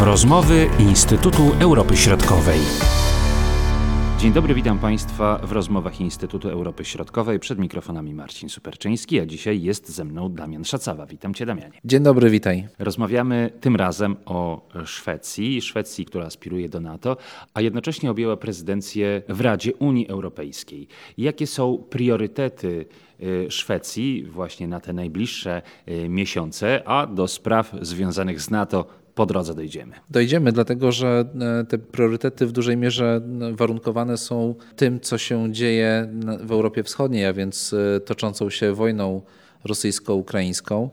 Rozmowy Instytutu Europy Środkowej. Dzień dobry, witam Państwa w rozmowach Instytutu Europy Środkowej. Przed mikrofonami Marcin Superczyński, a dzisiaj jest ze mną Damian Szacawa. Witam Cię, Damianie. Dzień dobry, witaj. Rozmawiamy tym razem o Szwecji, Szwecji, która aspiruje do NATO, a jednocześnie objęła prezydencję w Radzie Unii Europejskiej. Jakie są priorytety y, Szwecji właśnie na te najbliższe y, miesiące, a do spraw związanych z NATO po drodze dojdziemy. Dojdziemy, dlatego że e, te priorytety w dużej mierze warunkowane są tym, co się dzieje w Europie Wschodniej, a więc e, toczącą się wojną rosyjsko-ukraińską.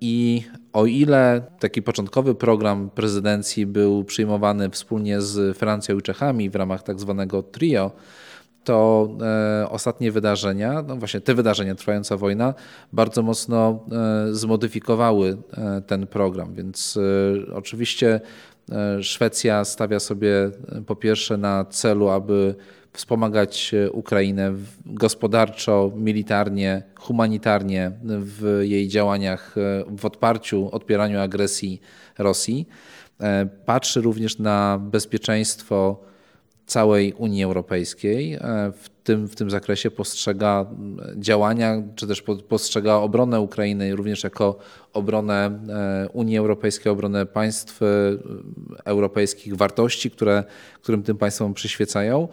I o ile taki początkowy program prezydencji był przyjmowany wspólnie z Francją i Czechami w ramach tak zwanego trio, to e, ostatnie wydarzenia, no właśnie te wydarzenia, trwająca wojna, bardzo mocno e, zmodyfikowały e, ten program. Więc oczywiście Szwecja stawia sobie po pierwsze na celu, aby wspomagać Ukrainę gospodarczo, militarnie, humanitarnie w jej działaniach w odparciu, odpieraniu agresji Rosji. Patrzy również na bezpieczeństwo całej Unii Europejskiej. E, w tym, w tym zakresie postrzega działania, czy też postrzega obronę Ukrainy również jako obronę e, Unii Europejskiej, obronę państw e, europejskich, wartości, które, którym tym państwom przyświecają.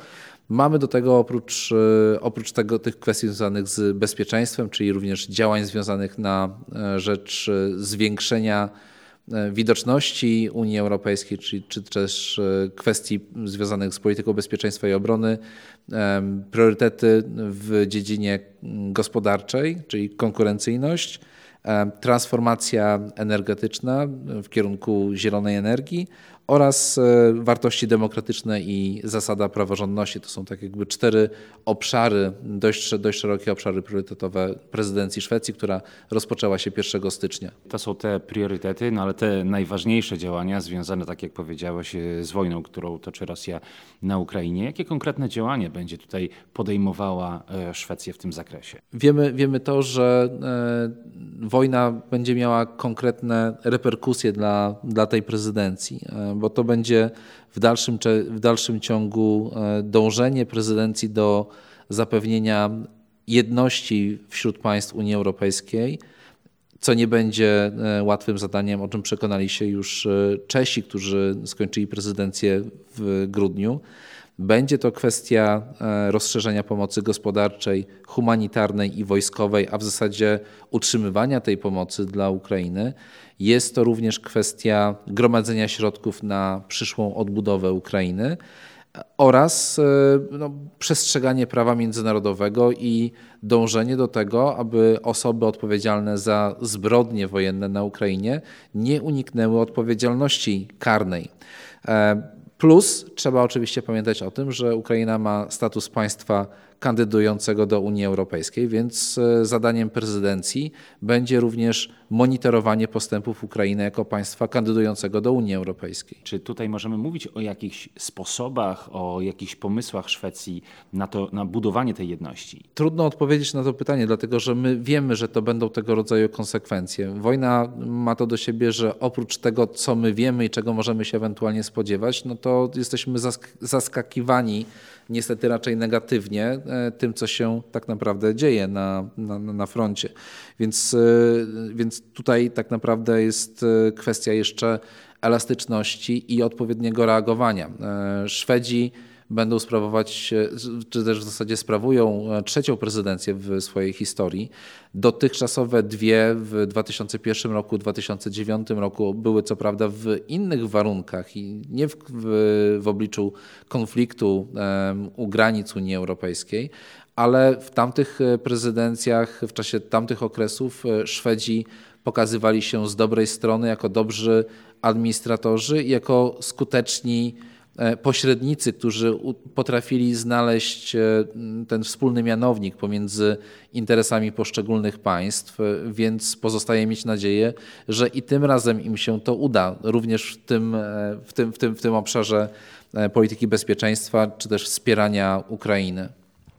Mamy do tego oprócz, oprócz tego, tych kwestii związanych z bezpieczeństwem, czyli również działań związanych na rzecz zwiększenia widoczności Unii Europejskiej, czy, czy też e, kwestii związanych z polityką bezpieczeństwa i obrony, e, priorytety w dziedzinie gospodarczej, czyli konkurencyjność, transformacja energetyczna w kierunku zielonej energii oraz e, wartości demokratyczne i zasada praworządności. To są tak jakby cztery obszary, dość, dość szerokie obszary priorytetowe prezydencji Szwecji, która rozpoczęła się 1 stycznia. To są te priorytety, no ale te najważniejsze działania związane, tak jak powiedziałeś, e, z wojną, którą toczy Rosja na Ukrainie. Jakie konkretne działania będzie tutaj podejmowała e, Szwecja w tym zakresie? Wiemy, wiemy to, że wojna będzie miała konkretne reperkusje dla, dla tej prezydencji bo to będzie w dalszym, w dalszym ciągu e, dążenie prezydencji do zapewnienia jedności wśród państw Unii Europejskiej, co nie będzie e, łatwym zadaniem, o czym przekonali się już e, Czesi, którzy skończyli prezydencję w grudniu. Będzie to kwestia rozszerzenia pomocy gospodarczej, humanitarnej i wojskowej, a w zasadzie utrzymywania tej pomocy dla Ukrainy. Jest to również kwestia gromadzenia środków na przyszłą odbudowę Ukrainy oraz e, no, przestrzeganie prawa międzynarodowego i dążenie do tego, aby osoby odpowiedzialne za zbrodnie wojenne na Ukrainie nie uniknęły odpowiedzialności karnej. Plus trzeba oczywiście pamiętać o tym, że Ukraina ma status państwa kandydującego do Unii Europejskiej, więc e, zadaniem prezydencji będzie również monitorowanie postępów Ukrainy jako państwa kandydującego do Unii Europejskiej. Czy tutaj możemy mówić o jakichś sposobach, o jakichś pomysłach Szwecji na, to, na budowanie tej jedności? Trudno odpowiedzieć na to pytanie, dlatego że my wiemy, że to będą tego rodzaju konsekwencje. Wojna ma to do siebie, że oprócz tego, co my wiemy i czego możemy się ewentualnie spodziewać, no to jesteśmy zaskakiwani niestety raczej negatywnie tym, co się tak naprawdę dzieje na, na, na froncie. Więc, e, więc tutaj tak naprawdę jest e, kwestia jeszcze elastyczności i odpowiedniego reagowania. Szwedzi będą sprawować, czy też w zasadzie sprawują trzecią prezydencję w swojej historii. Dotychczasowe dwie w 2001 roku, 2009 roku były co prawda w innych warunkach i nie w, w, w obliczu konfliktu um, u granic Unii Europejskiej, ale w tamtych prezydencjach, w czasie tamtych okresów e, Szwedzi pokazywali się z dobrej strony jako dobrzy administratorzy i jako skuteczni E, pośrednicy, którzy potrafili znaleźć e, ten wspólny mianownik pomiędzy interesami poszczególnych państw, e, więc pozostaje mieć nadzieję, że i tym razem im się to uda, również w tym, w tym, w tym, w tym obszarze polityki bezpieczeństwa czy też wspierania Ukrainy.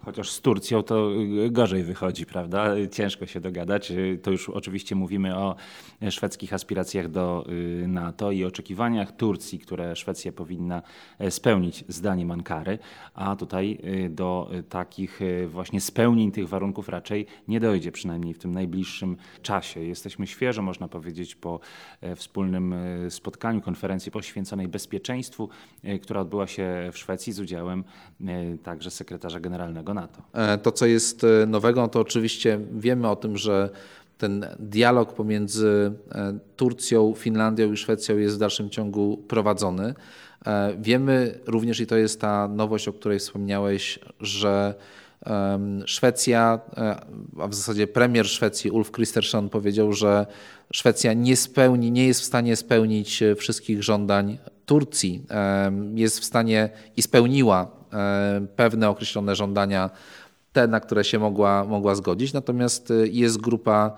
Chociaż z Turcją to gorzej wychodzi, prawda? Ciężko się dogadać. To już oczywiście mówimy o szwedzkich aspiracjach do y, NATO i oczekiwaniach Turcji, które Szwecja powinna e, spełnić zdaniem Ankary, a tutaj y, do takich y, właśnie spełnień tych warunków raczej nie dojdzie, przynajmniej w tym najbliższym czasie. Jesteśmy świeżo, można powiedzieć, po e, wspólnym spotkaniu, konferencji poświęconej bezpieczeństwu, która odbyła się w Szwecji z udziałem także sekretarza generalnego NATO. E, to, co jest e, nowego, no to oczywiście wiemy o tym, że ten dialog pomiędzy e, Turcją, Finlandią i Szwecją jest w dalszym ciągu prowadzony. Wiemy również, i to jest ta nowość, o której wspomniałeś, że Szwecja, a w zasadzie premier Szwecji Ulf Kristersson powiedział, że Szwecja nie spełni, nie jest w stanie spełnić wszystkich żądań Turcji. Jest w stanie i spełniła pewne określone żądania, te, na które się mogła, mogła zgodzić. Natomiast e, jest grupa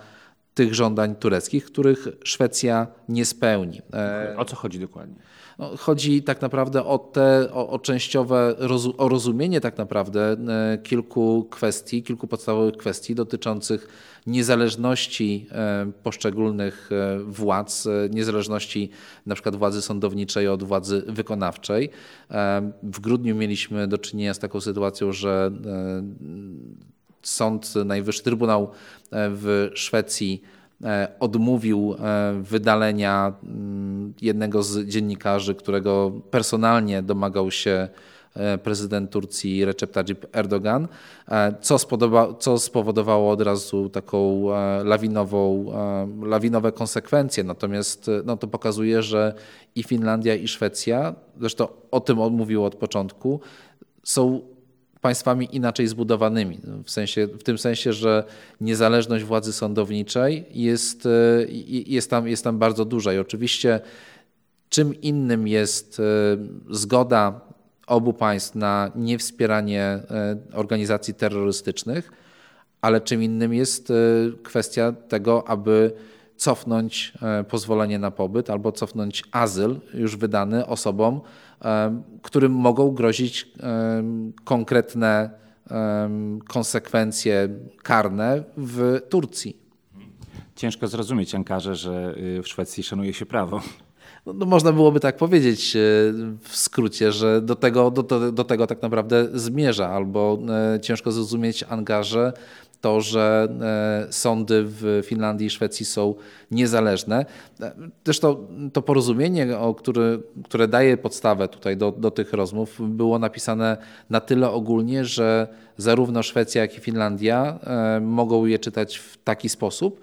tych żądań tureckich, których Szwecja nie spełni. E, o co chodzi dokładnie? No, chodzi tak naprawdę o te, o, o częściowe, o rozumienie tak naprawdę kilku kwestii, kilku podstawowych kwestii dotyczących niezależności e, poszczególnych e, władz, e, niezależności na przykład władzy sądowniczej od władzy wykonawczej. W grudniu mieliśmy do czynienia z taką sytuacją, że Sąd Najwyższy, Trybunał w Szwecji odmówił wydalenia mm, jednego z dziennikarzy, którego personalnie domagał się E, prezydent Turcji Recep Tayyip Erdogan, e, co, spodoba, co spowodowało od razu taką e, lawinową, lawinowe konsekwencje. Natomiast no, to pokazuje, że i Finlandia, i Szwecja, zresztą o tym mówił od początku, są państwami inaczej zbudowanymi. W, sensie, w tym sensie, że niezależność władzy sądowniczej jest, jest, tam, jest tam bardzo duża. I oczywiście czym innym jest zgoda obu państw na niewspieranie e, organizacji terrorystycznych, ale czym innym jest e, kwestia tego, aby cofnąć e, pozwolenie na pobyt albo cofnąć azyl już wydany osobom, którym mogą grozić konkretne konsekwencje karne w Turcji. Ciężko zrozumieć Ankarze, że w Szwecji szanuje się prawo. No, no, można byłoby tak powiedzieć e, w skrócie, że do tego, do, do, do tego tak naprawdę zmierza, albo e, ciężko zrozumieć angaże to, że e, sądy w Finlandii i Szwecji są niezależne. Zresztą to porozumienie, o który, które daje podstawę tutaj do, do tych rozmów, było napisane na tyle ogólnie, że zarówno Szwecja, jak i Finlandia mogą je czytać w taki sposób,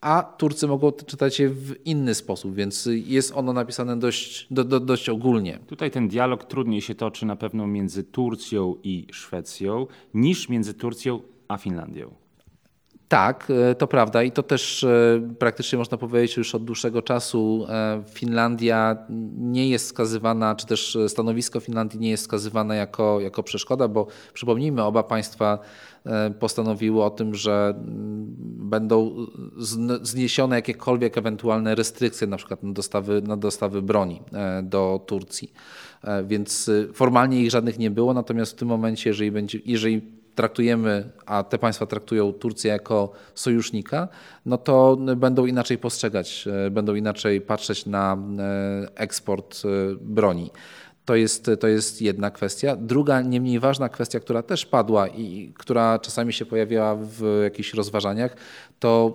a Turcy mogą czytać je w inny sposób, więc jest ono napisane dość, do, do, dość ogólnie. Tutaj ten dialog trudniej się toczy na pewno między Turcją i Szwecją niż między Turcją a Finlandią. Tak, e, to prawda i to też e, praktycznie można powiedzieć już od dłuższego czasu e, Finlandia nie jest wskazywana, czy też stanowisko Finlandii nie jest wskazywane jako, jako przeszkoda, bo przypomnijmy, oba państwa postanowiły o tym, że mm, będą zniesione jakiekolwiek ewentualne restrykcje na przykład na dostawy, na dostawy broni do Turcji. Więc formalnie ich żadnych nie było, natomiast w tym momencie, jeżeli, będzie, jeżeli traktujemy, a te państwa traktują Turcję jako sojusznika, no to będą inaczej postrzegać, e, będą inaczej patrzeć na e, eksport e, broni. To jest, to jest jedna kwestia. Druga, nie mniej ważna kwestia, która też padła i która czasami się pojawiała w jakichś rozważaniach, to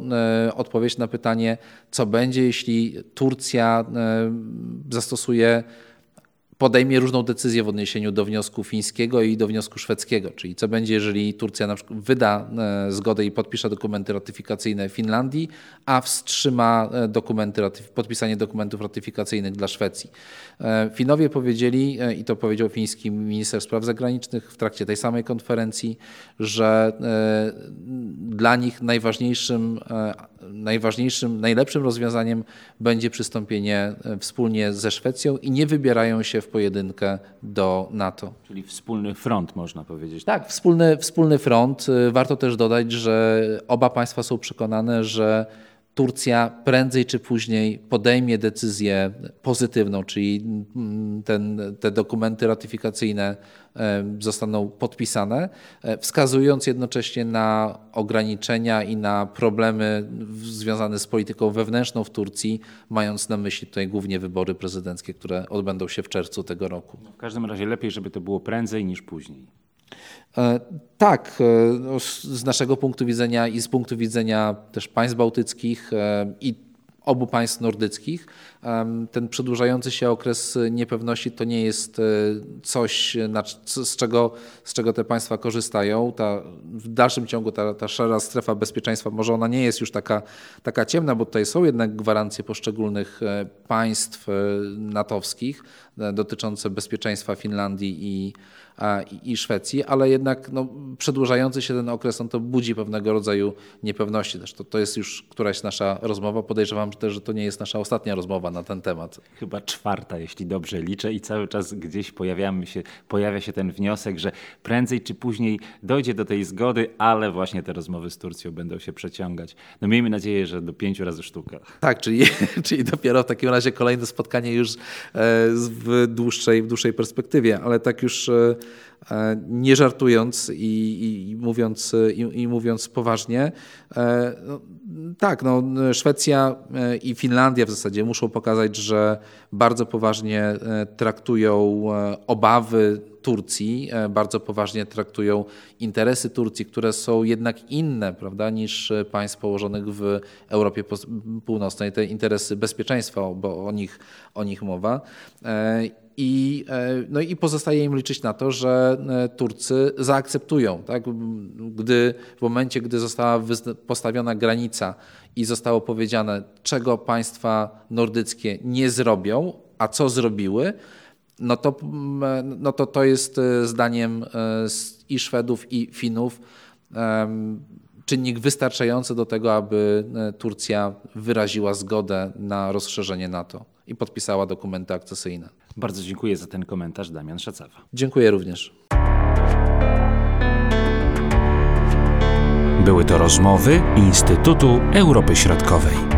odpowiedź na pytanie, co będzie, jeśli Turcja zastosuje podejmie różną decyzję w odniesieniu do wniosku fińskiego i do wniosku szwedzkiego. Czyli co będzie, jeżeli Turcja na przykład wyda e, zgodę i podpisze dokumenty ratyfikacyjne Finlandii, a wstrzyma e, dokumenty, podpisanie dokumentów ratyfikacyjnych dla Szwecji. E, Finowie powiedzieli, i to powiedział fiński minister spraw zagranicznych w trakcie tej samej konferencji, że dla nich najważniejszym, najważniejszym, najlepszym rozwiązaniem będzie przystąpienie wspólnie ze Szwecją i nie wybierają się w pojedynkę do NATO. Czyli wspólny front, można powiedzieć. Tak, wspólny, wspólny front. Warto też dodać, że oba państwa są przekonane, że Turcja prędzej czy później podejmie decyzję pozytywną, czyli ten, te dokumenty ratyfikacyjne zostaną podpisane, e, wskazując jednocześnie na ograniczenia i na problemy związane z polityką wewnętrzną w Turcji, mając na myśli tutaj głównie wybory prezydenckie, które odbędą się w czerwcu tego roku. W każdym razie lepiej, żeby to było prędzej niż później. E, tak, e, no, z naszego punktu widzenia i z punktu widzenia też państw bałtyckich e, i obu państw nordyckich. Ten przedłużający się okres niepewności to nie jest coś, z czego, z czego te państwa korzystają. Ta, w dalszym ciągu ta, ta szara strefa bezpieczeństwa, może ona nie jest już taka, taka ciemna, bo tutaj są jednak gwarancje poszczególnych państw natowskich dotyczące bezpieczeństwa Finlandii i i Szwecji, ale jednak no, przedłużający się ten okres on to budzi pewnego rodzaju niepewności. Też to, to jest już któraś nasza rozmowa. Podejrzewam też, że to nie jest nasza ostatnia rozmowa na ten temat. Chyba czwarta, jeśli dobrze liczę i cały czas gdzieś pojawiamy się, pojawia się ten wniosek, że prędzej czy później dojdzie do tej zgody, ale właśnie te rozmowy z Turcją będą się przeciągać. No miejmy nadzieję, że do pięciu razy sztuka. Tak, czyli, czyli dopiero w takim razie kolejne spotkanie już e, w dłuższej, w dłuższej perspektywie, ale tak już e, nie żartując i, i mówiąc, i, i, mówiąc poważnie, e, no, tak, no, Szwecja e, i Finlandia w zasadzie muszą pokazać, że bardzo poważnie traktują obawy Turcji, bardzo poważnie traktują interesy Turcji, które są jednak inne prawda, niż państw położonych w Europie Północnej, te interesy bezpieczeństwa, bo o nich, o nich mowa. I, e, no i pozostaje im liczyć na to, że e, Turcy zaakceptują. Tak? Gdy, w momencie, gdy została postawiona granica i zostało powiedziane, czego państwa nordyckie nie zrobią, a co zrobiły, no to, no to to jest e, zdaniem i Szwedów, i Finów czynnik wystarczający do tego, aby Turcja wyraziła zgodę na rozszerzenie NATO i podpisała dokumenty akcesyjne. Bardzo dziękuję za ten komentarz, Damian Szacawa. Dziękuję również. Były to rozmowy Instytutu Europy Środkowej.